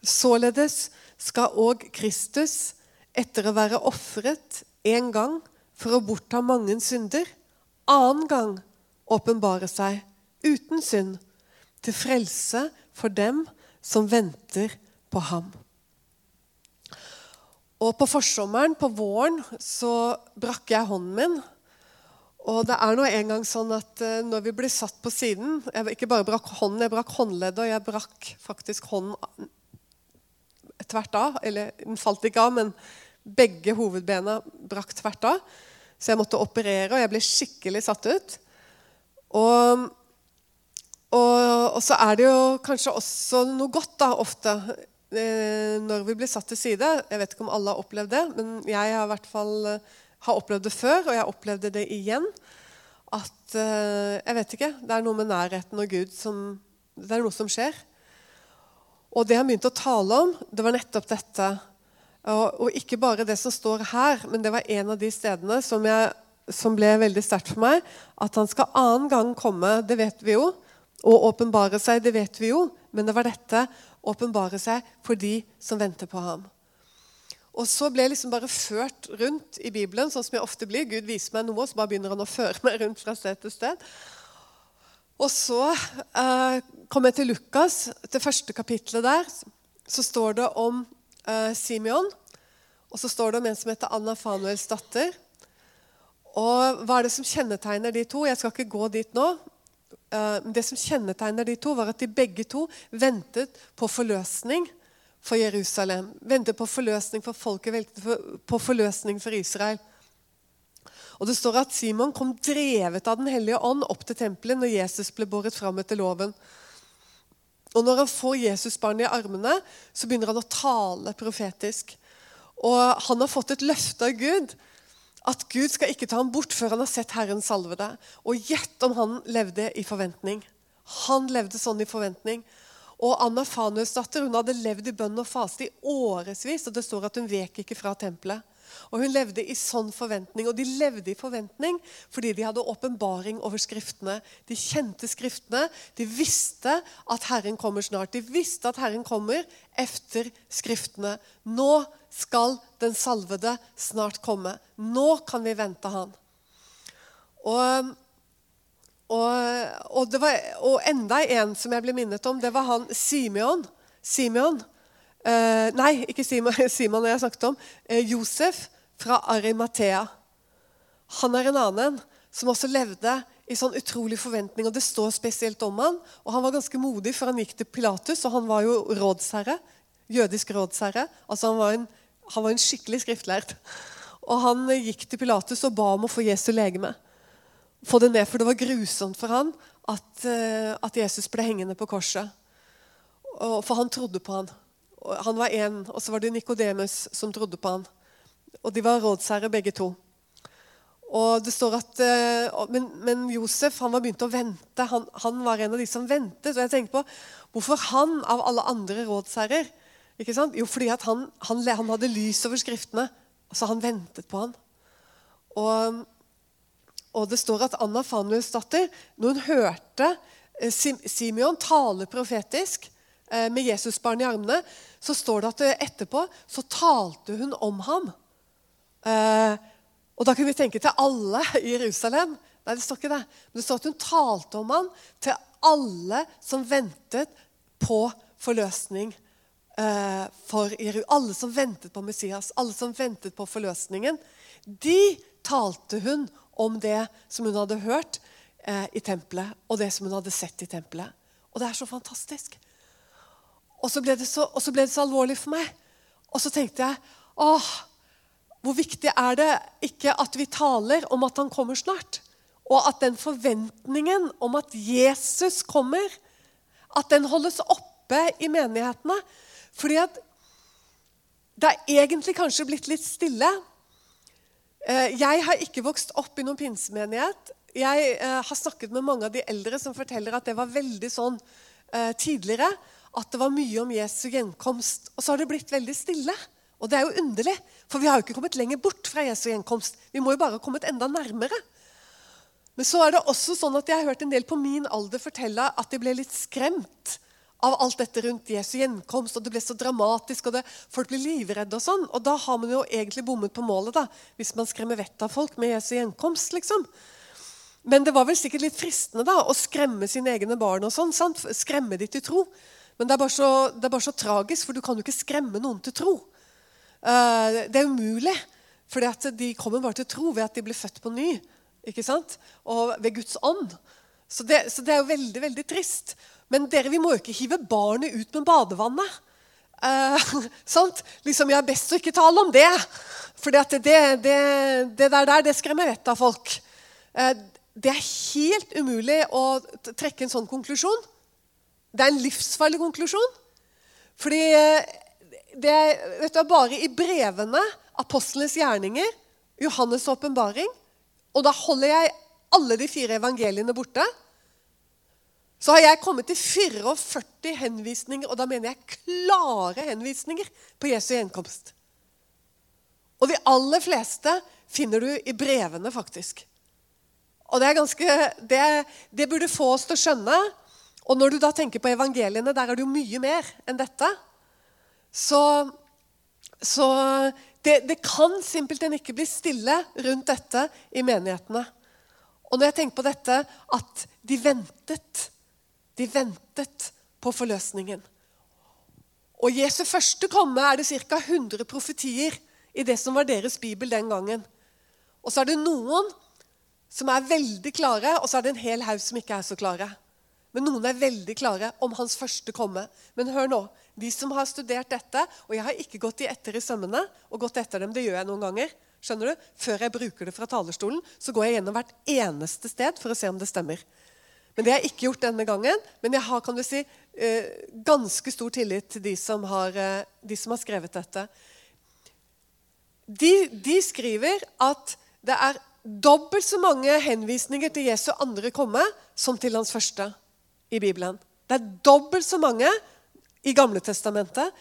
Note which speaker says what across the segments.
Speaker 1: Således skal òg Kristus, etter å være ofret en gang for å bortta mange synder, annen gang åpenbare seg uten synd, til frelse for dem som venter på ham. Og På forsommeren, på våren, så brakk jeg hånden min. Og det er nå en gang sånn at uh, når vi blir satt på siden Jeg ikke bare brakk hånden, jeg brakk håndleddet, og jeg brakk faktisk hånden tvert av. Eller den falt ikke av, men begge hovedbena brakk tvert av. Så jeg måtte operere, og jeg ble skikkelig satt ut. Og, og, og så er det jo kanskje også noe godt, da, ofte, eh, når vi blir satt til side. Jeg vet ikke om alle har opplevd det, men jeg har i hvert fall eh, har opplevd det før, og jeg opplevde det igjen. At eh, Jeg vet ikke. Det er noe med nærheten og Gud som Det er noe som skjer. Og det han begynte å tale om, det var nettopp dette. Og, og ikke bare det som står her, men det var en av de stedene som, jeg, som ble veldig sterkt for meg. At han skal annen gang komme, det vet vi jo. Og åpenbare seg, det vet vi jo. Men det var dette åpenbare seg for de som venter på ham. Og så ble jeg liksom bare ført rundt i Bibelen, sånn som jeg ofte blir. Gud viser meg noe, så bare begynner han å føre meg rundt fra sted til sted. Og så eh, kom jeg til Lukas, det første kapitlet der. Så står det om eh, Simeon, og så står det om en som heter Anna Fanuels datter. Og hva er det som kjennetegner de to? Jeg skal ikke gå dit nå. Eh, det som kjennetegner de to, var at de begge to ventet på forløsning for Jerusalem. Ventet på forløsning for folket, ventet på forløsning for Israel. Og Det står at Simon kom drevet av Den hellige ånd opp til tempelet når Jesus ble båret fram etter loven. Og Når han får Jesusbarnet i armene, så begynner han å tale profetisk. Og Han har fått et løfte av Gud at Gud skal ikke ta ham bort før han har sett Herren salve deg. Og gjett om han levde i forventning. Han levde sånn i forventning. Og Anna Fanues datter hun hadde levd i bønn og faste i årevis. Og det står at hun vek ikke fra tempelet. Og Hun levde i sånn forventning, og de levde i forventning fordi de hadde åpenbaring over Skriftene. De kjente Skriftene, de visste at Herren kommer snart. De visste at Herren kommer efter Skriftene. Nå skal den salvede snart komme. Nå kan vi vente Han. Og, og, og, var, og enda en som jeg ble minnet om, det var han Simeon. Simeon Uh, nei, ikke Simon, Simon jeg snakket om. Eh, Josef fra Arimathea. Han er en annen som også levde i sånn utrolig forventning. og Det står spesielt om han, og Han var ganske modig, for han gikk til Pilatus, og han var jo rådsherre. Jødisk rådsherre. Altså Han var en, han var en skikkelig skriftlært. Og Han gikk til Pilatus og ba om å få Jesu legeme. Få det ned, For det var grusomt for han at, uh, at Jesus ble hengende på korset. Og, for han trodde på han. Han var én, og så var det Nikodemus som trodde på han. Og de var rådsherrer begge to. Og det står at, eh, men, men Josef han var begynt å vente. Han, han, var en av de som ventet. Og jeg tenkte på hvorfor han av alle andre rådsherrer? Ikke sant? Jo, fordi han, han, han, hadde lys over Skriftene. Så han ventet på han. Og, og det står at Anna Fanuels datter, når hun hørte eh, Simeon tale profetisk med Jesusbarnet i armene, så står det at etterpå så talte hun om ham. Eh, og da kunne vi tenke til alle i Jerusalem. Nei, det står ikke det. Men det står at hun talte om ham til alle som ventet på forløsning. Eh, for alle som ventet på Messias, alle som ventet på forløsningen. De talte hun om det som hun hadde hørt eh, i tempelet, og det som hun hadde sett i tempelet. Og det er så fantastisk. Og så ble det så, ble det så alvorlig for meg. Og så tenkte jeg åh, hvor viktig er det ikke at vi taler om at han kommer snart? Og at den forventningen om at Jesus kommer, at den holdes oppe i menighetene. Fordi at det er egentlig kanskje blitt litt stille. Eh, jeg har ikke vokst opp i noen pinsemenighet. Jeg eh, har snakket med mange av de eldre som forteller at det var veldig sånn eh, tidligere. At det var mye om Jesu gjenkomst. Og så har det blitt veldig stille. Og det er jo underlig, for vi har jo ikke kommet lenger bort fra Jesu gjenkomst. Vi må jo bare ha kommet enda nærmere. Men så er det også sånn at jeg har hørt en del på min alder fortelle at de ble litt skremt av alt dette rundt Jesu gjenkomst, og det ble så dramatisk, og det, folk ble livredde og sånn. Og da har man jo egentlig bommet på målet, da, hvis man skremmer vettet av folk med Jesu gjenkomst. liksom. Men det var vel sikkert litt fristende da, å skremme sine egne barn. og sånn? Skremme de til tro. Men det er, bare så, det er bare så tragisk, for du kan jo ikke skremme noen til tro. Uh, det er umulig. For de kommer bare til tro ved at de blir født på ny. ikke sant? Og ved Guds ånd. Så det, så det er jo veldig veldig trist. Men dere, vi må jo ikke hive barnet ut med badevannet. Uh, sant? Liksom, Jeg er best å ikke tale om det. For det, det, det, der, der det skremmer vettet av folk. Uh, det er helt umulig å trekke en sånn konklusjon. Det er en livsfarlig konklusjon. Fordi eh, det du, bare i brevene, apostlenes gjerninger, Johannes' åpenbaring Og da holder jeg alle de fire evangeliene borte. Så har jeg kommet til 44 henvisninger, og da mener jeg klare henvisninger på Jesu gjenkomst. Og de aller fleste finner du i brevene, faktisk. Og det, er ganske, det, det burde få oss til å skjønne. Og når du da tenker på evangeliene, der er det jo mye mer enn dette. Så, så det, det, kan simpelthen ikke bli stille rundt dette i menighetene. Og når jeg tenker på dette at de ventet De ventet på forløsningen. Og Jesu første komme er det ca. 100 profetier i det som var deres bibel den gangen. Og så er det noen som er veldig klare, og så er det en hel haug som ikke er så klare. Men noen er veldig klare om hans første komme. Men hør nå. De som har studert dette Og jeg har ikke gått de etter i sømmene og gått etter dem. Det gjør jeg noen ganger. skjønner du? Før jeg bruker det fra talerstolen, så går jeg gjennom hvert eneste sted for å se om det stemmer. Men Det har jeg ikke gjort denne gangen. Men jeg har kan du si, eh, ganske stor tillit til de som har, eh, de som har skrevet dette. De, de skriver at det er dobbelt så mange henvisninger til Jesu andre komme som til hans første i Bibelen. Det er dobbelt så mange i Gamle Testamentet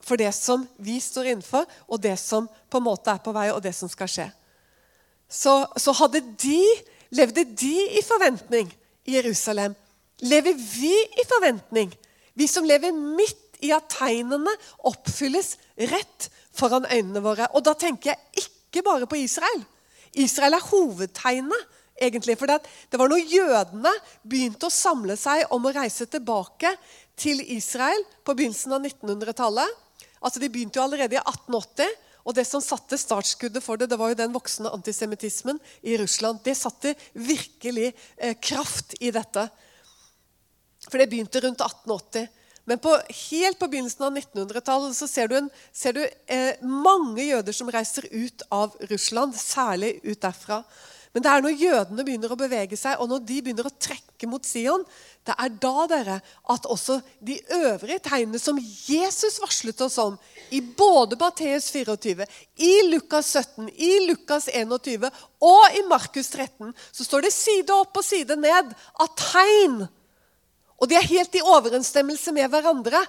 Speaker 1: for det som vi står innenfor, og det som på en måte er på vei, og det som skal skje. Så, så de, levde de i forventning i Jerusalem. Lever vi i forventning? Vi som lever midt i at tegnene oppfylles rett foran øynene våre. Og da tenker jeg ikke bare på Israel. Israel er hovedtegnet. Egentlig, for Det var når jødene begynte å samle seg om å reise tilbake til Israel på begynnelsen av 1900-tallet. Altså, De begynte jo allerede i 1880. Og det som satte startskuddet for det, det var jo den voksende antisemittismen i Russland. Det satte virkelig eh, kraft i dette. For det begynte rundt 1880. Men på, helt på begynnelsen av 1900-tallet så ser du, en, ser du eh, mange jøder som reiser ut av Russland, særlig ut derfra. Men det er når jødene begynner å bevege seg, og når de begynner å trekke mot Sion, det er da dere, at også de øvrige tegnene som Jesus varslet oss om, i både Matteus 24, i Lukas 17, i Lukas 21 og i Markus 13, så står det side opp og side ned av tegn og de er helt i overensstemmelse med hverandre.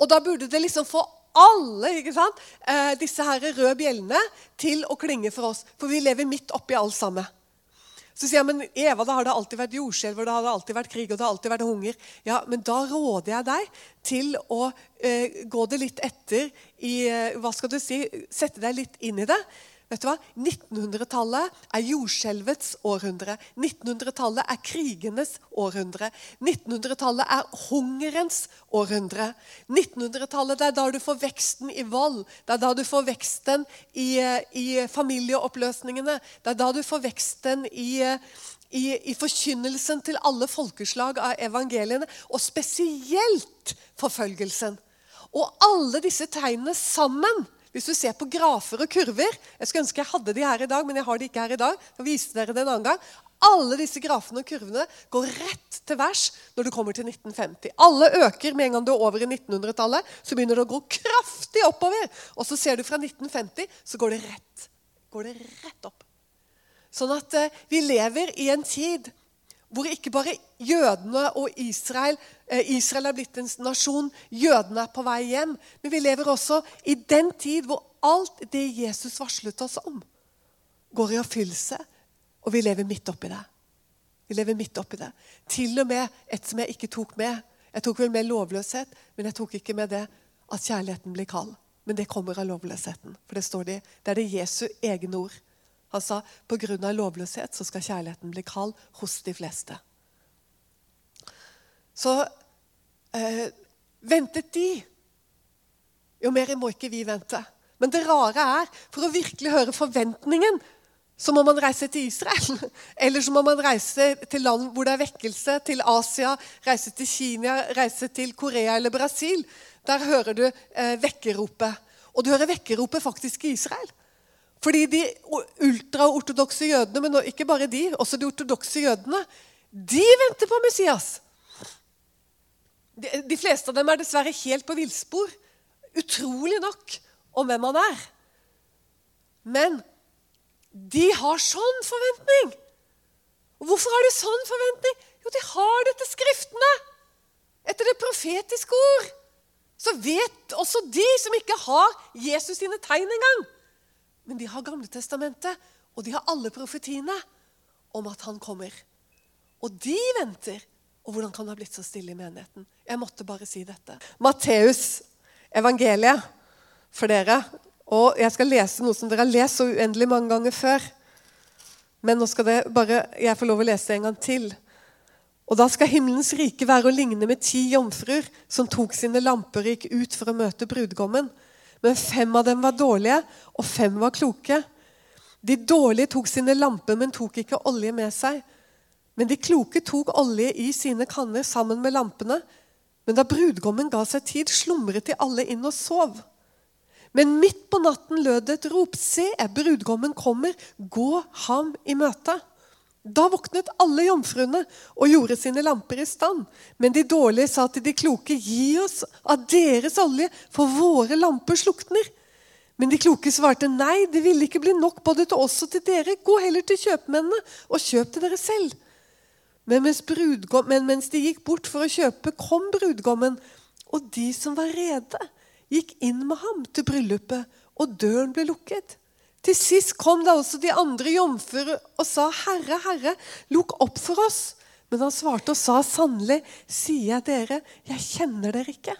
Speaker 1: Og da burde det liksom få alle ikke sant? Eh, disse her røde bjellene til å klinge for oss. For vi lever midt oppi alt sammen. Så sier jeg, men Eva, da har det alltid vært jordskjelv, det har alltid vært krig og det har alltid vært hunger. Ja, Men da råder jeg deg til å eh, gå det litt etter i eh, Hva skal du si? Sette deg litt inn i det. Vet du hva? 1900-tallet er jordskjelvets århundre. 1900-tallet er krigenes århundre. 1900-tallet er hungerens århundre. 1900-tallet er da du får veksten i vold. Det er da du får veksten i, i familieoppløsningene. Det er da du får veksten i, i, i forkynnelsen til alle folkeslag av evangeliene. Og spesielt forfølgelsen. Og alle disse tegnene sammen hvis du ser på grafer og kurver Jeg skulle ønske jeg hadde de her i dag, men jeg har de ikke her i dag. Jeg viste dere det en annen gang. Alle disse grafene og kurvene går rett til værs når du kommer til 1950. Alle øker med en gang du er over i 1900-tallet. Så begynner det å gå kraftig oppover. Og så ser du fra 1950, så går det rett, går det rett opp. Sånn at eh, vi lever i en tid hvor ikke bare jødene og Israel eh, Israel er blitt en nasjon, jødene er på vei hjem. Men vi lever også i den tid hvor alt det Jesus varslet oss om, går i oppfyllelse. Og vi lever midt oppi det. Vi lever midt oppi det. Til og med et som jeg ikke tok med. Jeg tok vel med lovløshet, men jeg tok ikke med det at kjærligheten blir kald. Men det kommer av lovløsheten. For det står det, det er det Jesu egne ord. Han sa pga. lovløshet så skal kjærligheten bli kald hos de fleste. Så eh, ventet de? Jo mer må ikke vi vente. Men det rare er, for å virkelig høre forventningen, så må man reise til Israel. Eller så må man reise til land hvor det er vekkelse. Til Asia, reise til Kina, reise til Korea eller Brasil. Der hører du eh, vekkerropet. Og du hører vekkerropet faktisk i Israel. Fordi de ultraortodokse jødene, men ikke bare de, også de ortodokse jødene, de venter på Messias. De, de fleste av dem er dessverre helt på villspor. Utrolig nok om hvem han er. Men de har sånn forventning. Og hvorfor har de sånn forventning? Jo, de har dette skriftene. Etter det profetiske ord. Så vet også de som ikke har Jesus sine tegn engang. Men de har Gamle Testamentet, og de har alle profetiene om at han kommer. Og de venter. Og hvordan kan det ha blitt så stille i menigheten? Jeg måtte bare si dette. Matteus, evangeliet for dere. Og jeg skal lese noe som dere har lest så uendelig mange ganger før. Men nå skal det bare, jeg få lov å lese det en gang til. Og da skal himmelens rike være å ligne med ti jomfruer som tok sine lamper og gikk ut for å møte brudgommen. Men fem av dem var dårlige, og fem var kloke. De dårlige tok sine lamper, men tok ikke olje med seg. Men de kloke tok olje i sine kanner sammen med lampene. Men da brudgommen ga seg tid, slumret de alle inn og sov. Men midt på natten lød det et rop. Se, brudgommen kommer. Gå ham i møte. Da våknet alle jomfruene og gjorde sine lamper i stand. Men de dårlige sa til de kloke, gi oss av deres olje, for våre lamper slukner. Men de kloke svarte, nei, det ville ikke bli nok både til oss og til dere. Gå heller til kjøpmennene og kjøp til dere selv. Men mens, men mens de gikk bort for å kjøpe, kom brudgommen, og de som var rede, gikk inn med ham til bryllupet, og døren ble lukket. Til sist kom da også de andre jomfruer og sa, 'Herre, Herre, lukk opp for oss.' Men han svarte og sa, 'Sannelig sier jeg dere, jeg kjenner dere ikke.'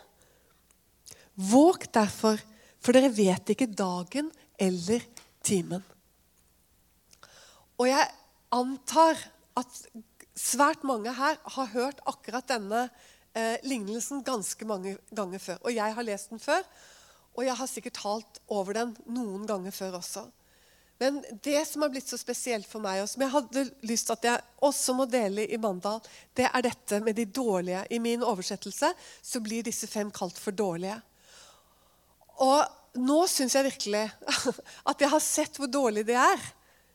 Speaker 1: Våg derfor, for dere vet ikke dagen eller timen. Og jeg antar at svært mange her har hørt akkurat denne eh, lignelsen ganske mange ganger før. Og jeg har lest den før, og jeg har sikkert talt over den noen ganger før også. Men det som har blitt så spesielt for meg, og som jeg hadde lyst til at jeg også må dele i Mandal, det er dette med de dårlige. I min oversettelse så blir disse fem kalt for dårlige. Og nå syns jeg virkelig at jeg har sett hvor dårlige de er.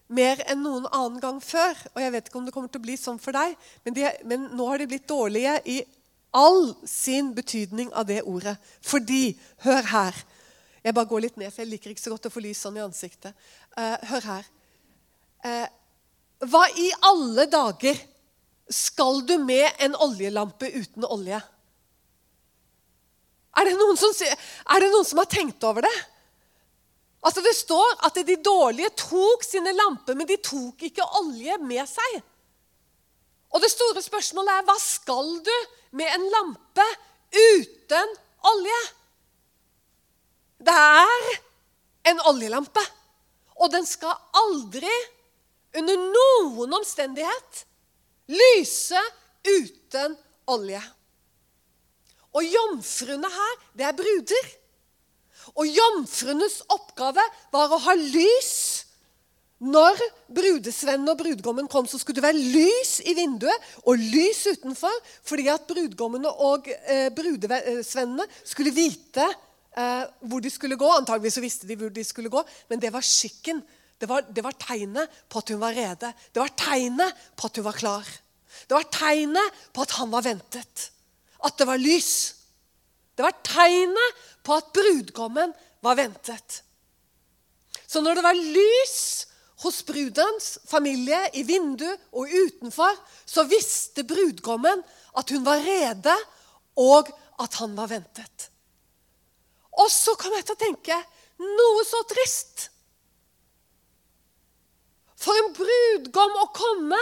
Speaker 1: Mer enn noen annen gang før. Og jeg vet ikke om det kommer til å bli sånn for deg, men, de, men nå har de blitt dårlige i all sin betydning av det ordet. Fordi Hør her. Jeg bare går litt ned, for jeg liker ikke så godt å få lys sånn i ansiktet. Uh, hør her. Uh, hva i alle dager skal du med en oljelampe uten olje? Er det noen som, er det noen som har tenkt over det? Altså Det står at de dårlige tok sine lamper, men de tok ikke olje med seg. Og det store spørsmålet er hva skal du med en lampe uten olje? Det er en oljelampe. Og den skal aldri, under noen omstendighet, lyse uten olje. Og jomfruene her, det er bruder. Og jomfruenes oppgave var å ha lys når brudesvennen og brudgommen kom, så skulle det være lys i vinduet og lys utenfor, fordi at brudgommene og eh, brudesvennene skulle vite eh, hvor de skulle gå. Antageligvis visste de hvor de skulle gå, men det var skikken. Det var, det var tegnet på at hun var rede. Det var tegnet på at hun var klar. Det var tegnet på at han var ventet. At det var lys. Det var tegnet på at brudgommen var ventet. Så når det var lys hos brudens familie, i vinduet og utenfor, så visste brudgommen at hun var rede, og at han var ventet. Og så kom jeg til å tenke noe så trist. For en brudgom å komme,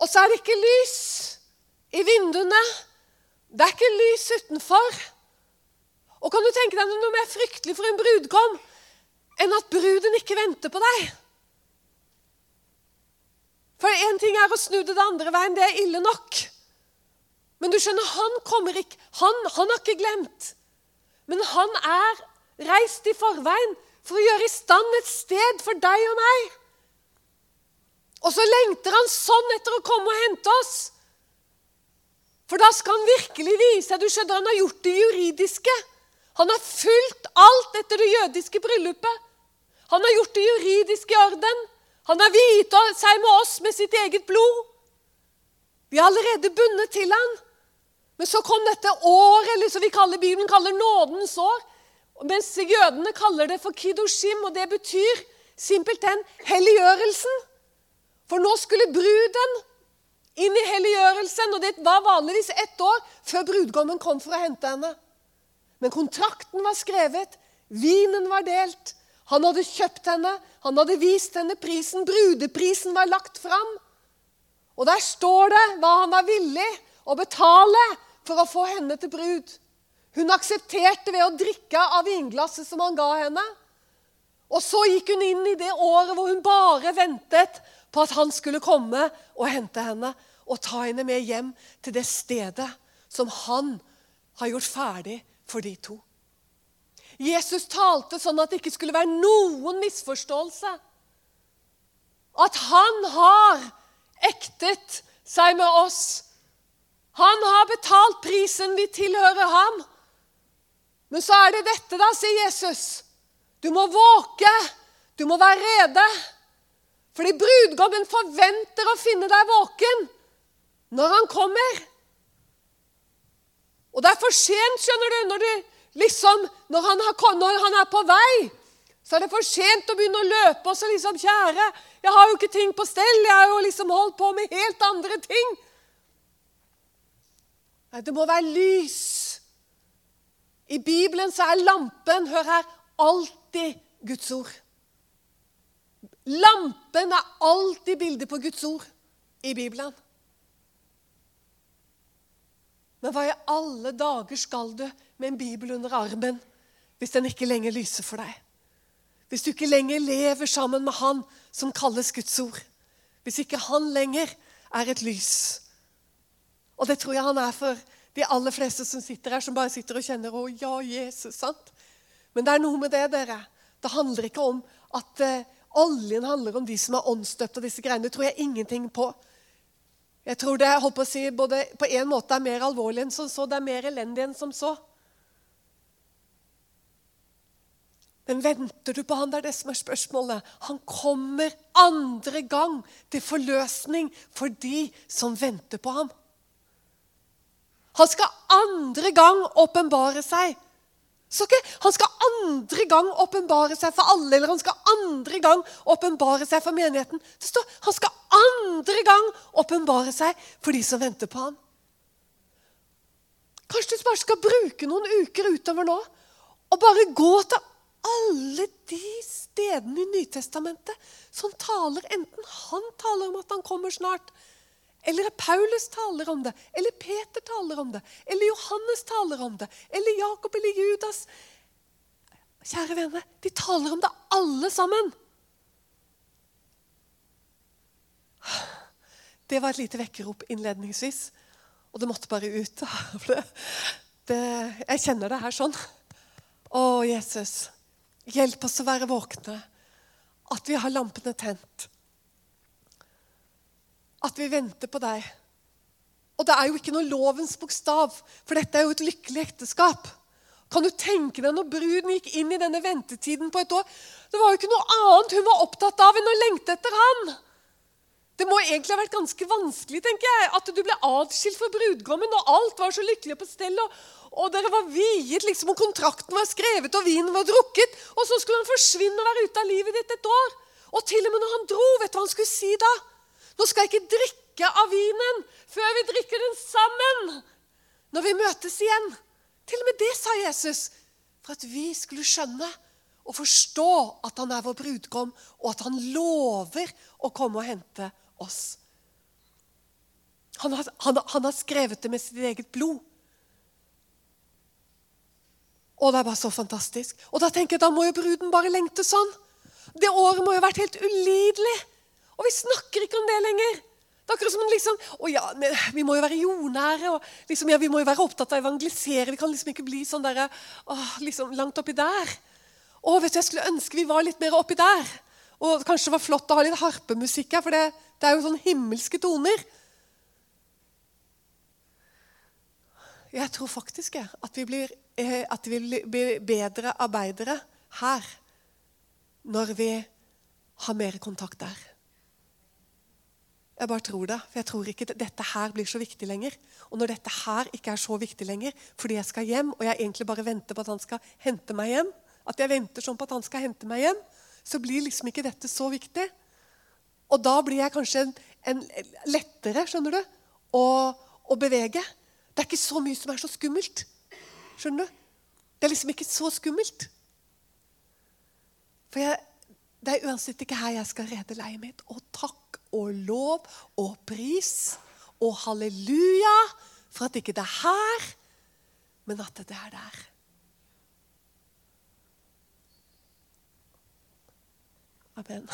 Speaker 1: og så er det ikke lys i vinduene. Det er ikke lys utenfor. Og kan du tenke deg noe mer fryktelig for en brudgom enn at bruden ikke venter på deg? For én ting er å snu det den andre veien. Det er ille nok. Men du skjønner, han kommer ikke Han, han har ikke glemt. Men han er reist i forveien for å gjøre i stand et sted for deg og meg. Og så lengter han sånn etter å komme og hente oss. For da skal han virkelig vise Du skjønner, han har gjort det juridiske. Han har fulgt alt etter det jødiske bryllupet. Han har gjort det juridiske i orden. Han har hvita seg med oss med sitt eget blod. Vi er allerede bundet til han. Men så kom dette året, eller som vi kaller Bibelen kaller nådens år. Mens jødene kaller det for kiddushim, og det betyr simpelthen helliggjørelsen. For nå skulle bruden inn i helliggjørelsen, og det var vanligvis ett år før brudgommen kom for å hente henne. Men kontrakten var skrevet, vinen var delt. Han hadde kjøpt henne, han hadde vist henne prisen. Brudeprisen var lagt fram. Og der står det hva han var villig å betale for å få henne til brud. Hun aksepterte ved å drikke av vinglasset som han ga henne. Og så gikk hun inn i det året hvor hun bare ventet på at han skulle komme og hente henne og ta henne med hjem til det stedet som han har gjort ferdig for de to. Jesus talte sånn at det ikke skulle være noen misforståelse. At han har ektet seg med oss. Han har betalt prisen. Vi tilhører ham. Men så er det dette, da, sier Jesus. Du må våke. Du må være rede. Fordi brudgommen forventer å finne deg våken når han kommer. Og det er for sent, skjønner du, når, du liksom, når, han, har, når han er på vei. Så er det for sent å begynne å løpe og så liksom Kjære, jeg har jo ikke ting på stell. Jeg har jo liksom holdt på med helt andre ting. Nei, det må være lys. I Bibelen så er lampen, hør her, alltid Guds ord. Lampen er alltid bildet på Guds ord i Bibelen. Men hva i alle dager skal du med en bibel under armen hvis den ikke lenger lyser for deg? Hvis du ikke lenger lever sammen med Han som kalles Guds ord? Hvis ikke Han lenger er et lys? Og det tror jeg han er for de aller fleste som sitter her, som bare sitter og kjenner 'Å ja, Jesus'. sant? Men det er noe med det, dere. Det handler ikke om at uh, oljen handler om de som er åndsdøpt og disse greiene. Det tror jeg ingenting på. Jeg tror det jeg håper å si, både på en måte er mer alvorlig enn som så. Det er mer elendig enn som så. Men venter du på han? Det er det som er spørsmålet. Han kommer andre gang til forløsning for de som venter på ham. Han skal andre gang åpenbare seg ikke, han skal andre gang åpenbare seg for alle, eller han skal andre gang åpenbare seg for menigheten. Det står han skal andre gang åpenbare seg for de som venter på ham. Kanskje du bare skal bruke noen uker utover nå og bare gå til alle de stedene i Nytestamentet som taler Enten han taler om at han kommer snart, eller Paulus taler om det, eller Peter taler om det, eller Johannes taler om det, eller Jakob eller Judas. Kjære venner, de taler om det alle sammen. Det var et lite vekkerrop innledningsvis, og det måtte bare ut. Det, jeg kjenner det her sånn. Å, Jesus, hjelp oss å være våkne. At vi har lampene tent at vi venter på deg. Og det er jo ikke noe lovens bokstav, for dette er jo et lykkelig ekteskap. Kan du tenke deg når bruden gikk inn i denne ventetiden på et år? Det var jo ikke noe annet hun var opptatt av enn å lengte etter han. Det må egentlig ha vært ganske vanskelig tenker jeg, at du ble atskilt fra brudgommen, og alt var så lykkelig på stell, og, og dere var viet, liksom, og kontrakten var skrevet, og vinen var drukket. Og så skulle han forsvinne og være ute av livet ditt et år. Og til og med når han dro, vet du hva han skulle si da? Nå skal jeg ikke drikke av vinen før vi drikker den sammen når vi møtes igjen. Til og med det sa Jesus for at vi skulle skjønne og forstå at han er vår brudgom, og at han lover å komme og hente oss. Han har, han, han har skrevet det med sitt eget blod. Og det er bare så fantastisk. Og da tenker jeg, da må jo bruden bare lengte sånn. Det året må jo ha vært helt ulidelig. Og vi snakker ikke om det lenger. Det er akkurat som liksom, å ja, Vi må jo være jordnære. og liksom, ja, Vi må jo være opptatt av å evangelisere. Vi kan liksom ikke bli sånn der, å, liksom, langt oppi der. Å, vet du, Jeg skulle ønske vi var litt mer oppi der. Og Kanskje det var flott å ha litt harpemusikk her, for det, det er jo sånn himmelske toner. Jeg tror faktisk at vi, blir, eh, at vi blir bedre arbeidere her når vi har mer kontakt der. Jeg bare tror det. For jeg tror ikke dette her blir så viktig lenger. Og når dette her ikke er så viktig lenger, fordi jeg skal hjem, og jeg egentlig bare venter på at han skal hente meg hjem, at jeg venter sånn på at han skal hente meg hjem, så blir liksom ikke dette så viktig. Og da blir jeg kanskje en, en lettere, skjønner du, å, å bevege. Det er ikke så mye som er så skummelt. Skjønner du? Det er liksom ikke så skummelt. For jeg, det er uansett ikke her jeg skal rede leiet mitt. Og takk og lov og pris og halleluja for at ikke det er her, men at det er der. Amen.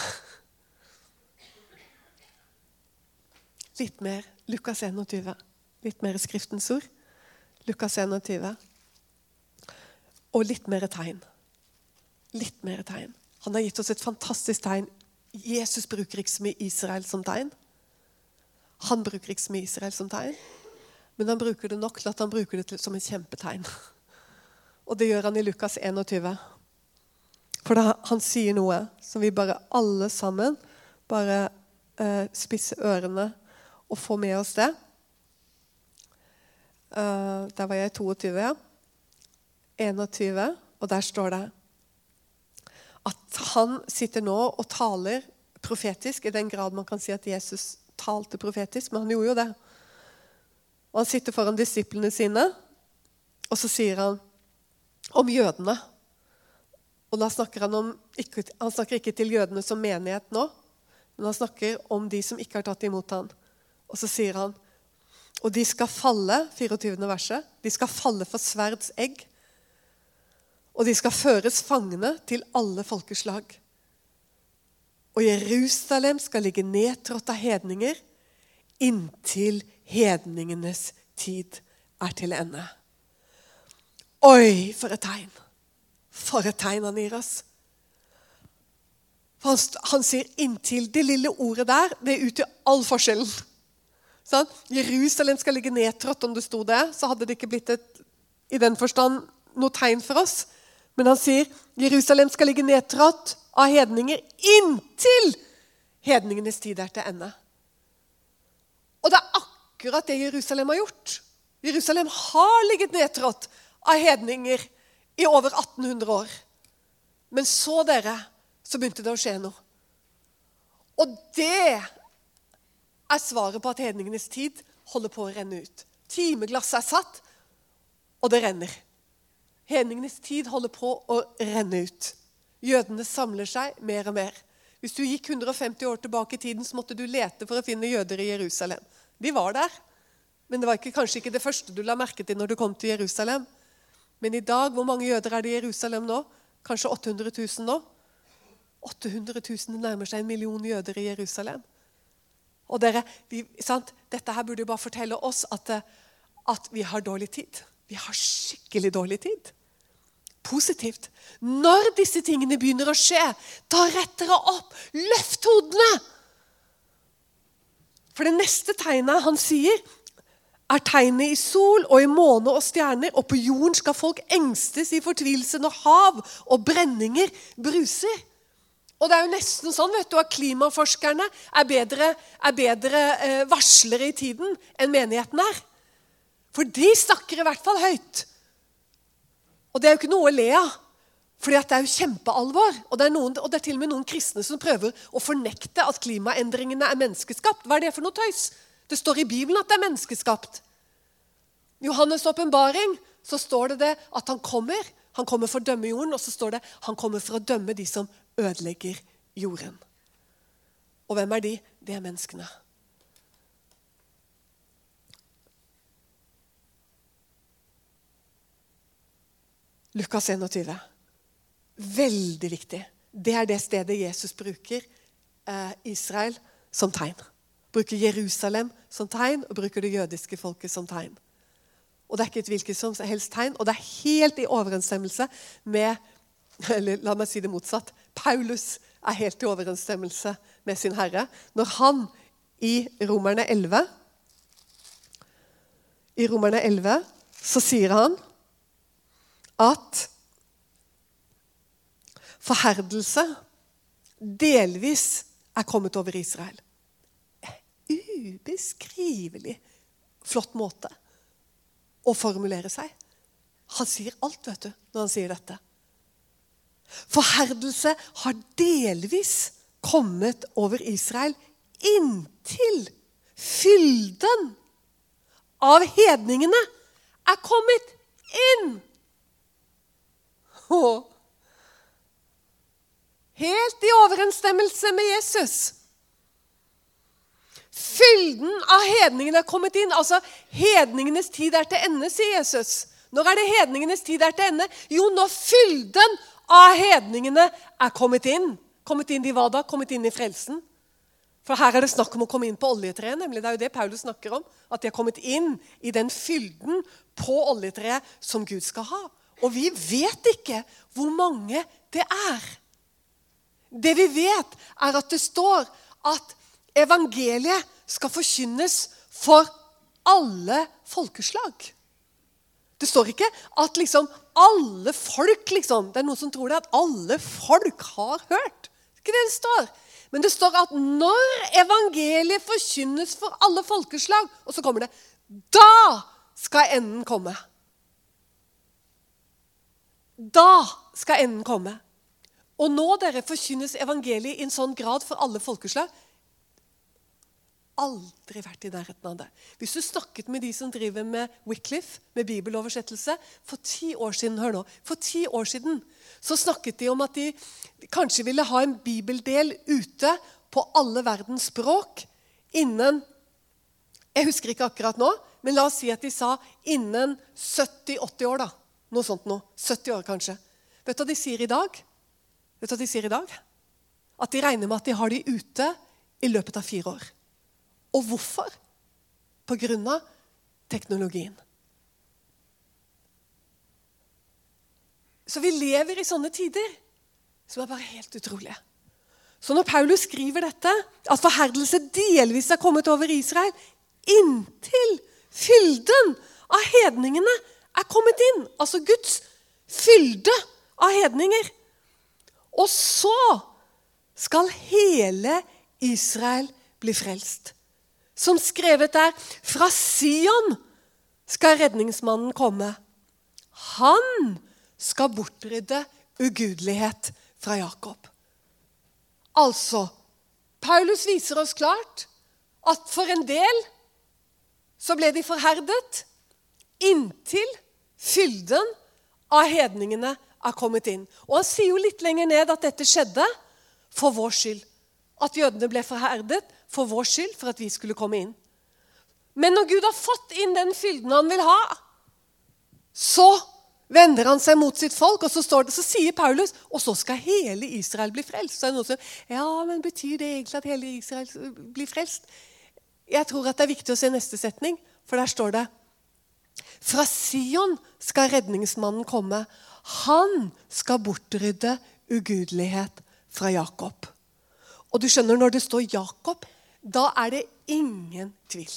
Speaker 1: Litt mer Lukas 21. Litt mer Skriftens ord. Lukas 21. Og litt mer tegn. Litt mer tegn. Han har gitt oss et fantastisk tegn. Jesus bruker ikke så mye Israel som tegn. Han bruker ikke så mye Israel som tegn, men han bruker det nok til at han bruker det som et kjempetegn. Og det gjør han i Lukas 21. For da, han sier noe som vi bare alle sammen bare eh, spisser ørene og får med oss det. Uh, der var jeg 22, ja. 21, og der står det at han sitter nå og taler profetisk, i den grad man kan si at Jesus talte profetisk, men han gjorde jo det. Og Han sitter foran disiplene sine, og så sier han om jødene. Og da snakker han, om, ikke, han snakker ikke til jødene som menighet nå, men han snakker om de som ikke har tatt imot ham. Og så sier han og de skal falle, 24. verset, de skal falle for sverds egg. Og de skal føres fangene til alle folkeslag. Og Jerusalem skal ligge nedtrådt av hedninger inntil hedningenes tid er til ende. Oi, for et tegn! For et tegn han gir oss. Han, han, sier 'inntil'. Det lille ordet der det utgjør all forskjellen. Sånn? Jerusalem skal ligge nedtrådt. Om det sto det, så hadde det ikke blitt et, i den forstand noe tegn for oss. Men han sier Jerusalem skal ligge nedtrådt av hedninger inntil hedningenes tid er til ende. Og det er akkurat det Jerusalem har gjort. Jerusalem har ligget nedtrådt av hedninger i over 1800 år. Men så, dere, så begynte det å skje noe. Og det er svaret på at hedningenes tid holder på å renne ut. Timeglasset er satt, og det renner. Hedningenes tid holder på å renne ut. Jødene samler seg mer og mer. Hvis du gikk 150 år tilbake i tiden, så måtte du lete for å finne jøder i Jerusalem. De var der, men det var ikke, kanskje ikke det første du la merke til når du kom til Jerusalem. Men i dag, hvor mange jøder er det i Jerusalem nå? Kanskje 800 000 nå? 800 000 nærmer seg en million jøder i Jerusalem. Og dere, vi, Dette her burde jo bare fortelle oss at, at vi har dårlig tid. Vi har skikkelig dårlig tid positivt. Når disse tingene begynner å skje, da retter dere opp. Løft hodene! For det neste tegnet han sier, er tegnet i sol og i måne og stjerner. Og på jorden skal folk engstes i fortvilelse når hav og brenninger bruser. Og det er jo nesten sånn vet du, at klimaforskerne er bedre, er bedre eh, varslere i tiden enn menigheten er. For de snakker i hvert fall høyt. Og det er jo ikke noe å le av. Fordi det er jo kjempealvor. Og det, er noen, og det er til og med noen kristne som prøver å fornekte at klimaendringene er menneskeskapt. Hva er det for noe tøys? Det står i Bibelen at det er menneskeskapt. I Johannes' åpenbaring står det, det at han kommer. Han kommer for å dømme jorden, og så står det han kommer for å dømme de som ødelegger jorden. Og hvem er de? Det er menneskene. Lukas 21. Veldig viktig. Det er det stedet Jesus bruker eh, Israel som tegn. Bruker Jerusalem som tegn og bruker det jødiske folket som tegn. Og Det er ikke et hvilket som helst tegn, og det er helt i overensstemmelse med eller la meg si det motsatt. Paulus er helt i overensstemmelse med sin herre når han i Romerne 11 I Romerne 11 så sier han at forherdelse delvis er kommet over Israel. Ubeskrivelig flott måte å formulere seg. Han sier alt vet du, når han sier dette. Forherdelse har delvis kommet over Israel inntil fylden av hedningene er kommet inn. Helt i overensstemmelse med Jesus. Fylden av hedningene er kommet inn. Altså, hedningenes tid er til ende, sier Jesus. Når er det hedningenes tid er til ende? Jo, når fylden av hedningene er kommet inn. Kommet inn i hva da? Kommet inn i frelsen. For her er det snakk om å komme inn på oljetreet. nemlig. Det er jo det Paulus snakker om. At de har kommet inn i den fylden på oljetreet som Gud skal ha. Og vi vet ikke hvor mange det er. Det vi vet, er at det står at evangeliet skal forkynnes for alle folkeslag. Det står ikke at liksom alle folk liksom, Det er noen som tror det, at alle folk har hørt. Det er ikke det det står. Men det står at når evangeliet forkynnes for alle folkeslag, og så kommer det Da skal enden komme. Da skal enden komme. Og nå dere forkynnes evangeliet i en sånn grad for alle folkeslag aldri vært i nærheten av det. Hvis du snakket med de som driver med Wycliffe, med bibeloversettelse, for ti år siden hør nå, for ti år siden, så snakket de om at de kanskje ville ha en bibeldel ute på alle verdens språk innen Jeg husker ikke akkurat nå, men la oss si at de sa innen 70-80 år. da. Noe sånt noe. 70 år, kanskje. Vet du hva de sier i dag? Vet du hva de sier i dag? At de regner med at de har de ute i løpet av fire år. Og hvorfor? På grunn av teknologien. Så vi lever i sånne tider som er bare helt utrolige. Så når Paulus skriver dette, at forherdelse delvis er kommet over Israel inntil fylden av hedningene er kommet inn Altså Guds fylde av hedninger. Og så skal hele Israel bli frelst som skrevet er Fra Sion skal redningsmannen komme. Han skal bortrydde ugudelighet fra Jakob. Altså Paulus viser oss klart at for en del så ble de forherdet inntil fylden av hedningene er kommet inn. Og Han sier jo litt lenger ned at dette skjedde for vår skyld. At jødene ble forherdet for vår skyld, for at vi skulle komme inn. Men når Gud har fått inn den fylden han vil ha, så vender han seg mot sitt folk, og så, det, så sier Paulus og så skal hele Israel bli frelst. Så er det noen som, ja, men Betyr det egentlig at hele Israel blir frelst? Jeg tror at det er viktig å se neste setning, for der står det Fra Sion skal redningsmannen komme. Han skal bortrydde ugudelighet fra Jakob. Og du skjønner, når det står Jakob, da er det ingen tvil.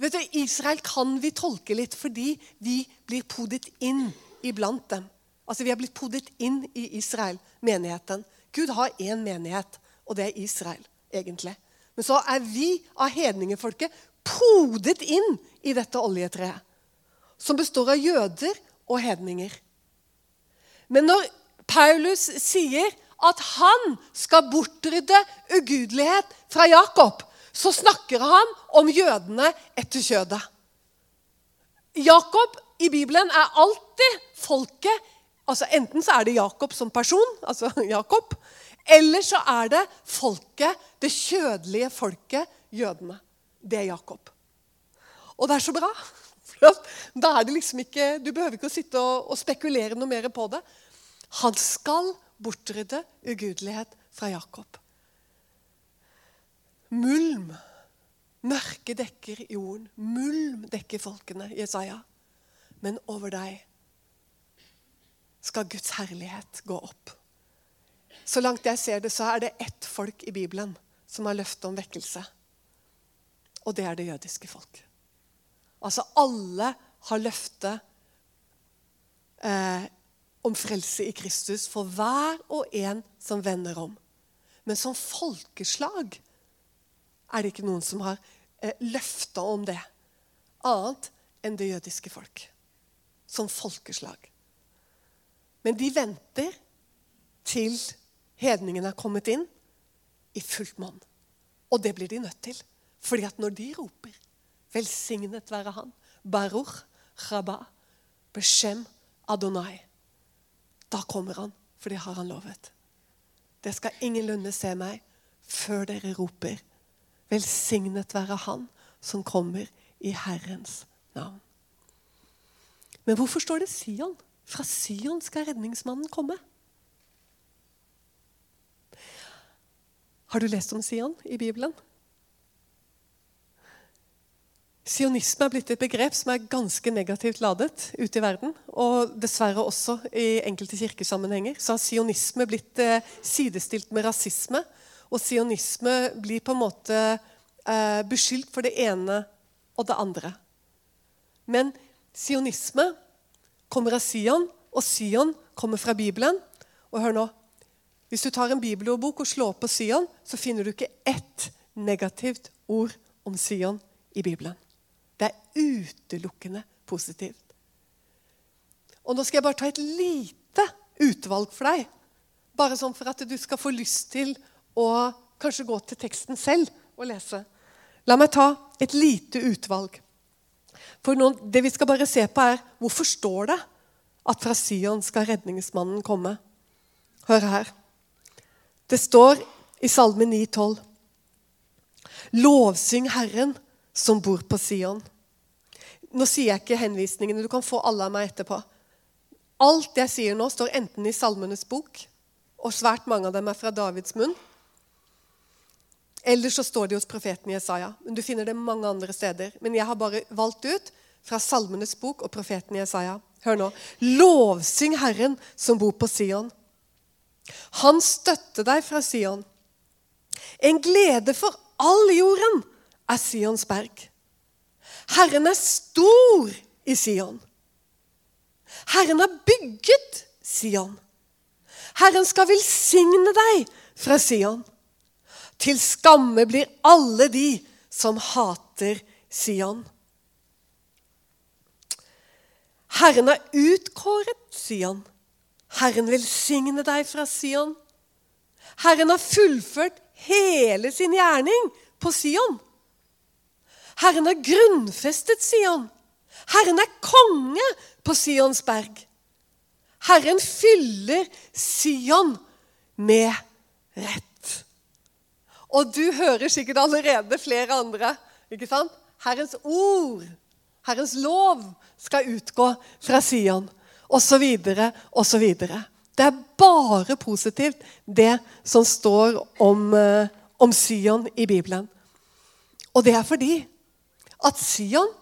Speaker 1: Vet du, Israel kan vi tolke litt fordi vi blir podet inn iblant dem. Altså, Vi har blitt podet inn i Israel, menigheten. Gud har én menighet, og det er Israel, egentlig. Men så er vi av hedningefolket podet inn i dette oljetreet. Som består av jøder og hedninger. Men når Paulus sier at han skal bortrydde ugudelighet fra Jakob, så snakker han om jødene etter kjødet. Jakob i Bibelen er alltid folket altså Enten så er det Jakob som person, altså Jakob, eller så er det folket, det kjødelige folket, jødene. Det er Jakob. Og det er så bra, Da er det liksom ikke, Du behøver ikke å sitte og, og spekulere noe mer på det. Han skal bortrydde ugudelighet fra Jakob. Mulm. Mørke dekker jorden. Mulm dekker folkene, Jesaja. Men over deg skal Guds herlighet gå opp. Så langt jeg ser det, så er det ett folk i Bibelen som har løftet om vekkelse. Og det er det jødiske folk. Altså alle har løftet eh, om frelse i Kristus for hver og en som vender om. Men som folkeslag er det ikke noen som har eh, løfta om det, annet enn det jødiske folk. Som folkeslag. Men de venter til hedningene er kommet inn i fullt monn. Og det blir de nødt til. Fordi at når de roper 'Velsignet være Han', Baruch Rabba, Beshem Adonai, da kommer han, for det har han lovet. Det skal ingenlunde se meg før dere roper 'Velsignet være Han som kommer i Herrens navn'. Men hvorfor står det Sion? Fra Sion skal redningsmannen komme. Har du lest om Sion i Bibelen? Sionisme er blitt et begrep som er ganske negativt ladet ute i verden. Og dessverre også i enkelte kirkesammenhenger. Så har sionisme blitt eh, sidestilt med rasisme. Og sionisme blir på en måte eh, beskyldt for det ene og det andre. Men sionisme kommer av Sion, og Sion kommer fra Bibelen. Og hør nå hvis du tar en bibelordbok og slår på Sion, så finner du ikke ett negativt ord om Sion i Bibelen. Det er utelukkende positivt. Og nå skal jeg bare ta et lite utvalg for deg. Bare sånn for at du skal få lyst til å kanskje gå til teksten selv og lese. La meg ta et lite utvalg. For noen, det vi skal bare se på, er hvorfor står det at fra Sion skal redningsmannen komme. Hør her. Det står i Salme 9,12.: Lovsyng Herren som bor på Sion. Nå sier jeg ikke henvisningene. Du kan få alle av meg etterpå. Alt jeg sier nå, står enten i Salmenes bok, og svært mange av dem er fra Davids munn. Eller så står de hos profeten Jesaja. Men Du finner det mange andre steder. Men jeg har bare valgt ut fra Salmenes bok og profeten Jesaja. Hør nå. Lovsyng Herren som bor på Sion. Han støtter deg fra Sion. En glede for all jorden er Sions berg. Herren er stor i Sion. Herren har bygget Sion. Herren skal velsigne deg fra Sion. Til skamme blir alle de som hater Sion. Herren har utkåret Sion. Herren velsigne deg fra Sion. Herren har fullført hele sin gjerning på Sion. Herren er grunnfestet Sion. Herren er konge på Sions berg. Herren fyller Sion med rett. Og du hører sikkert allerede flere andre. ikke sant? Herrens ord, Herrens lov, skal utgå fra Sion osv., osv. Det er bare positivt, det som står om, eh, om Sion i Bibelen. Og det er fordi at Sion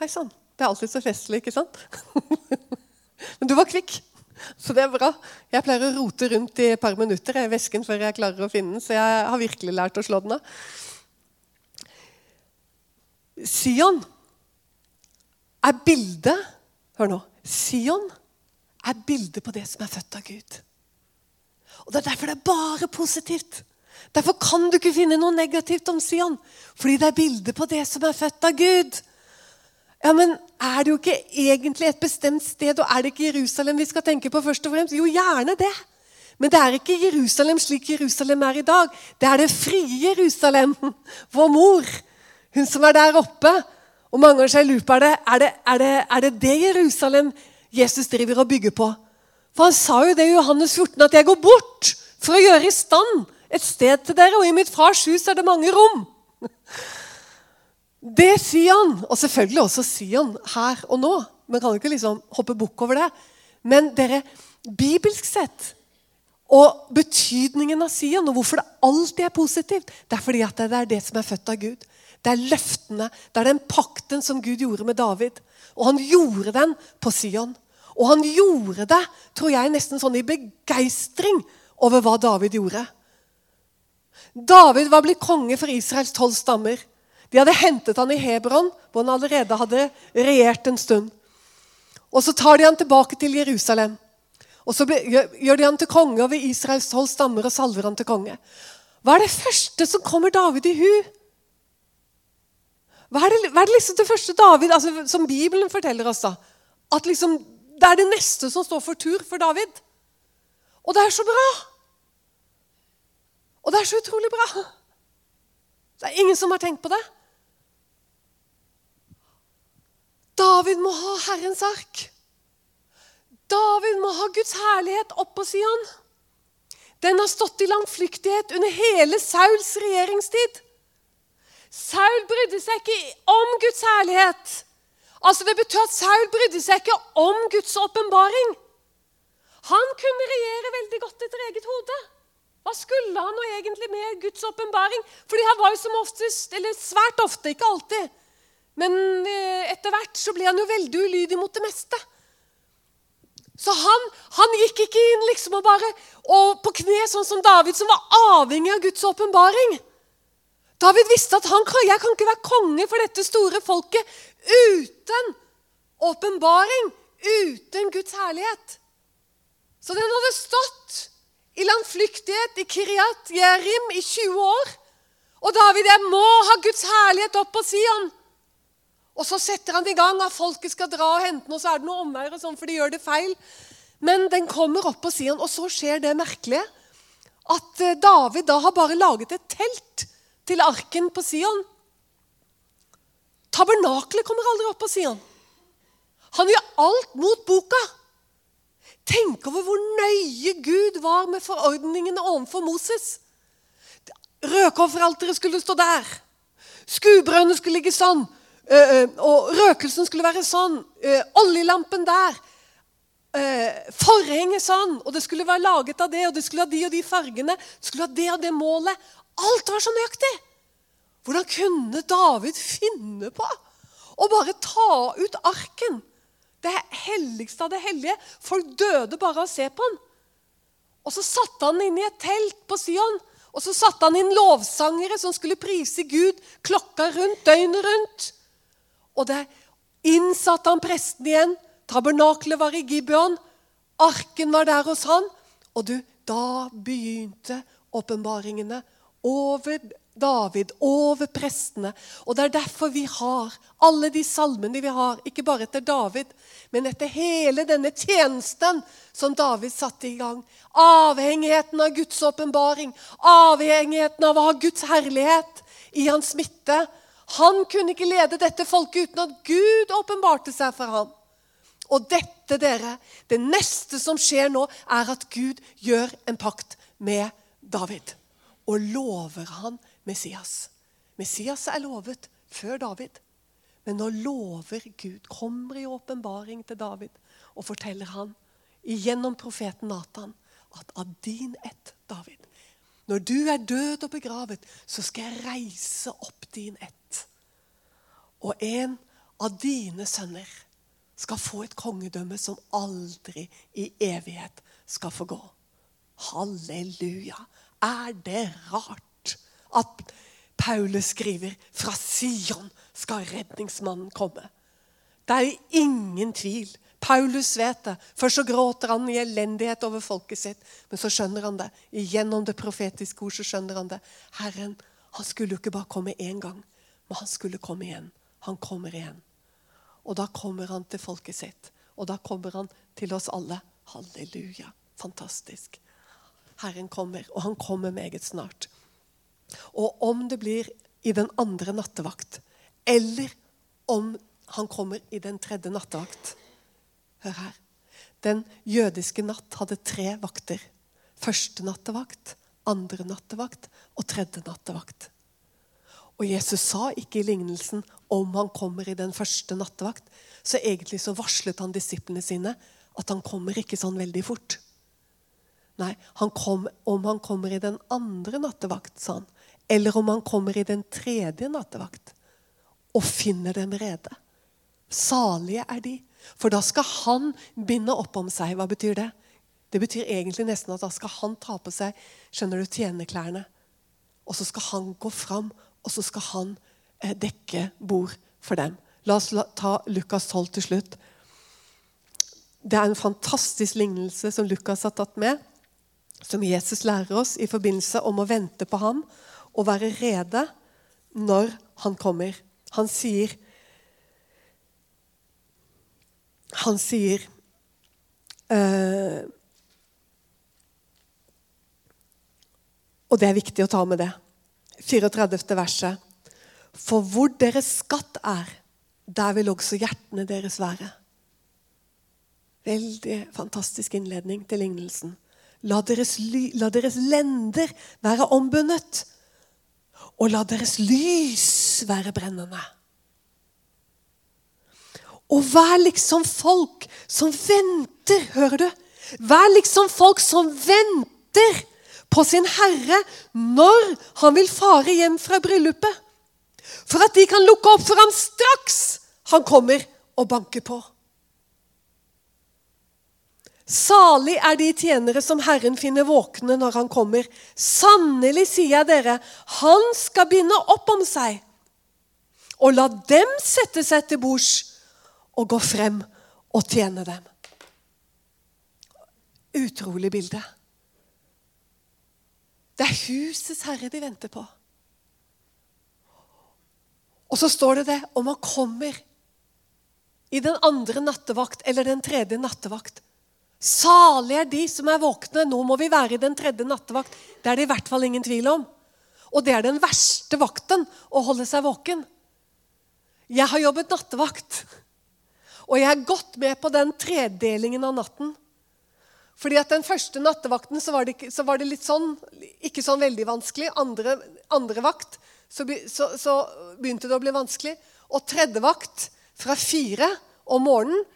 Speaker 1: Hei sann. Det er alltid så festlig, ikke sant? Men du var kvikk, så det er bra. Jeg pleier å rote rundt i et par minutter i vesken før jeg klarer å finne den, så jeg har virkelig lært å slå den av. Sion er bildet Hør nå. Sion er bildet på det som er født av Gud. Og Det er derfor det er bare positivt. Derfor kan du ikke finne noe negativt om Sion. Fordi det er bilde på det som er født av Gud. Ja, Men er det jo ikke egentlig et bestemt sted, og er det ikke Jerusalem vi skal tenke på først og fremst? Jo, gjerne det. Men det er ikke Jerusalem slik Jerusalem er i dag. Det er det frie Jerusalem. Vår mor. Hun som er der oppe. Og mange ganger lurer på er det, er, det, er, det, er det det Jerusalem Jesus driver og bygger på? For han sa jo det i Johannes 14 at 'jeg går bort for å gjøre i stand et sted til dere', 'og i mitt fars hus er det mange rom'. Det sier han. og selvfølgelig også sier han her og nå Man kan ikke liksom hoppe bukk over det. Men dere, bibelsk sett og betydningen av Sion, og hvorfor det alltid er positivt, det er fordi at det er det som er født av Gud. Det er løftene, det er den pakten som Gud gjorde med David. Og han gjorde den på Sion. Og han gjorde det, tror jeg, nesten sånn i begeistring over hva David gjorde. David var blitt konge for Israels tolv stammer. De hadde hentet han i Hebron, hvor han allerede hadde regjert en stund. Og Så tar de han tilbake til Jerusalem. Og Så gjør de han til konge over Israels tolv stammer og salver han til konge. Hva er det første som kommer David i hu? Hva er det, hva er det liksom det første David, altså, som Bibelen forteller oss? da? At liksom, det er det neste som står for tur for David. Og det er så bra! Og det er så utrolig bra. Det er ingen som har tenkt på det. David må ha Herrens ark. David må ha Guds herlighet oppå Sion. Den har stått i langflyktighet under hele Sauls regjeringstid. Saul brydde seg ikke om Guds herlighet. Altså Det betyr at Saul brydde seg ikke om Guds åpenbaring. Han kunne regjere veldig godt etter eget hode. Hva skulle han nå egentlig med Guds åpenbaring? Fordi han var jo som oftest, eller svært ofte, ikke alltid, men eh, etter hvert så ble han jo veldig ulydig mot det meste. Så han, han gikk ikke inn liksom og bare og på kne, sånn som David, som var avhengig av Guds åpenbaring. David visste at han, jeg kan ikke være konge for dette store folket uten åpenbaring, uten Guds herlighet. Så den hadde stått i landflyktighet i Kiryat Jerim i 20 år. Og David, jeg må ha Guds herlighet opp på Sion. Og så setter han i gang at folket skal dra og hente og så er det noe omveier, og sånn, for de gjør det feil. Men den kommer opp på Sion, og så skjer det merkelige at eh, David da har bare laget et telt til arken på Sion. Tabernaklet kommer aldri opp på Sion. Han gjør alt mot boka. Tenk over hvor nøye Gud var med forordningene overfor Moses. Rødkofferalteret skulle stå der. Skubrønnet skulle ligge sånn. Eh, eh, og røkelsen skulle være sånn. Eh, oljelampen der. Forhenget sånn. Og det skulle være laget av det, og det skulle ha de og de fargene. Det skulle ha det og det målet. Alt var så nøyaktig. Hvordan kunne David finne på å bare ta ut arken? Det helligste av det hellige. Folk døde bare av å se på han. Og så satte han inn i et telt på Sion. Og så satte han inn lovsangere som skulle prise Gud klokka rundt, døgnet rundt. Og der innsatte han presten igjen. Tabernaklet var i Gibeon. Arken var der hos han. Og du, da begynte åpenbaringene over David, over prestene. Og det er derfor vi har alle de salmene vi har, ikke bare etter David, men etter hele denne tjenesten som David satte i gang. Avhengigheten av Guds åpenbaring, avhengigheten av å ha Guds herlighet i hans midte. Han kunne ikke lede dette folket uten at Gud åpenbarte seg for ham. Og dette, dere, det neste som skjer nå, er at Gud gjør en pakt med David. Og lover han Messias. Messias er lovet før David. Men nå lover Gud, kommer i åpenbaring til David og forteller han gjennom profeten Natan at av din ett, David Når du er død og begravet, så skal jeg reise opp din ett. Og en av dine sønner skal få et kongedømme som aldri i evighet skal få gå. Halleluja! Er det rart? At Paulus skriver fra Sion skal redningsmannen komme. Det er ingen tvil. Paulus vet det. Først så gråter han i elendighet over folket sitt, men så skjønner han det. Gjennom det profetiske ord så skjønner han det. Herren han skulle jo ikke bare komme én gang, men han skulle komme igjen. Han kommer igjen. Og da kommer han til folket sitt. Og da kommer han til oss alle. Halleluja. Fantastisk. Herren kommer, og han kommer meget snart. Og om det blir i den andre nattevakt, eller om han kommer i den tredje nattevakt Hør her. Den jødiske natt hadde tre vakter. Første nattevakt, andre nattevakt og tredje nattevakt. Og Jesus sa ikke i lignelsen om han kommer i den første nattevakt. Så egentlig så varslet han disiplene sine at han kommer ikke sånn veldig fort. Nei, han kom, om han kommer i den andre nattevakt, sa han. Eller om han kommer i den tredje nattevakt og finner dem rede. Salige er de. For da skal han binde opp om seg. Hva betyr det? Det betyr egentlig nesten at da skal han ta på seg skjønner du, tjenerklærne. Og så skal han gå fram, og så skal han eh, dekke bord for dem. La oss ta Lukas 12 til slutt. Det er en fantastisk lignelse som Lukas har tatt med, som Jesus lærer oss i forbindelse om å vente på ham og være rede når han kommer. Han sier Han sier uh, Og det er viktig å ta med det. 34. verset. For hvor deres skatt er, der vil også hjertene deres være. Veldig fantastisk innledning til lignelsen. La deres, la deres lender være ombundet, og la deres lys være brennende. Og vær liksom folk som venter, hører du? Vær liksom folk som venter på sin herre når han vil fare hjem fra bryllupet. For at de kan lukke opp for ham straks han kommer og banker på. Salig er de tjenere som Herren finner våkne når han kommer. Sannelig, sier jeg dere, han skal binde opp om seg. Og la dem sette seg til bords og gå frem og tjene dem. Utrolig bilde. Det er husets herre de venter på. Og så står det det om han kommer i den andre nattevakt eller den tredje nattevakt. Salig er de som er våkne. Nå må vi være i den tredje nattevakt. Det er det i hvert fall ingen tvil om. Og det er den verste vakten å holde seg våken. Jeg har jobbet nattevakt, og jeg har gått med på den tredelingen av natten. Fordi at Den første nattevakten så var, det, så var det, litt sånn, ikke sånn veldig vanskelig. Andre, andre vakt så, så, så, begynte det å bli vanskelig. Og tredje vakt, fra fire om morgenen,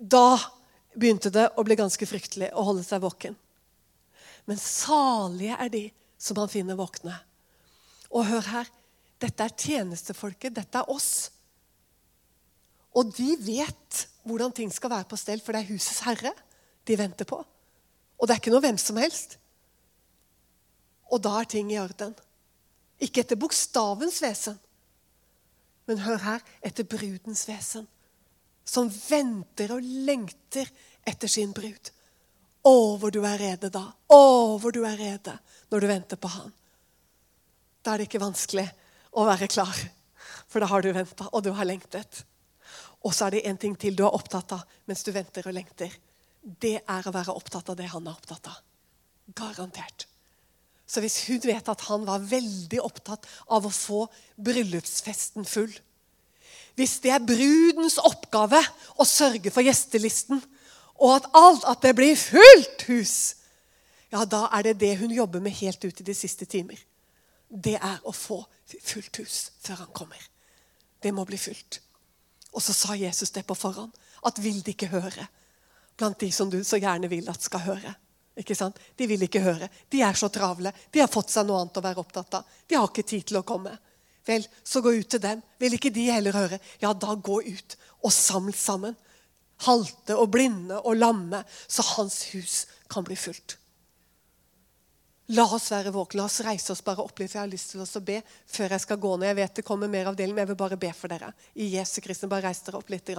Speaker 1: da begynte det å bli ganske fryktelig å holde seg våken. Men salige er de som han finner våkne. Og hør her. Dette er tjenestefolket. Dette er oss. Og de vet hvordan ting skal være på stell, for det er husets herre de venter på. Og det er ikke noe hvem som helst. Og da er ting i orden. Ikke etter bokstavens vesen, men hør her etter brudens vesen. Som venter og lengter etter sin brud. Å, hvor du er rede da. Å, hvor du er rede når du venter på han. Da er det ikke vanskelig å være klar, for da har du venta, og du har lengtet. Og så er det en ting til du er opptatt av mens du venter og lengter det er å være opptatt av det han er opptatt av. Garantert. Så hvis hun vet at han var veldig opptatt av å få bryllupsfesten full Hvis det er brudens oppgave å sørge for gjestelisten, og at alt at det blir fullt hus, ja, da er det det hun jobber med helt ut i de siste timer. Det er å få fullt hus før han kommer. Det må bli fullt. Og så sa Jesus det på forhånd. At vil de ikke høre, blant de som du så gjerne vil at skal høre. Ikke sant? De vil ikke høre. De er så travle. De har fått seg noe annet å være opptatt av. De har ikke tid til å komme. Vel, så gå ut til dem. Vil ikke de heller høre? Ja, da gå ut og samle sammen. Halte og blinde og lamme, så hans hus kan bli fullt. La oss være våkne. La oss reise oss bare opp litt. Jeg har lyst til å be før jeg skal gå ned. Jeg vet det kommer mer avdeling, men jeg vil bare be for dere. I Jesu Kristus, bare reis dere opp litt.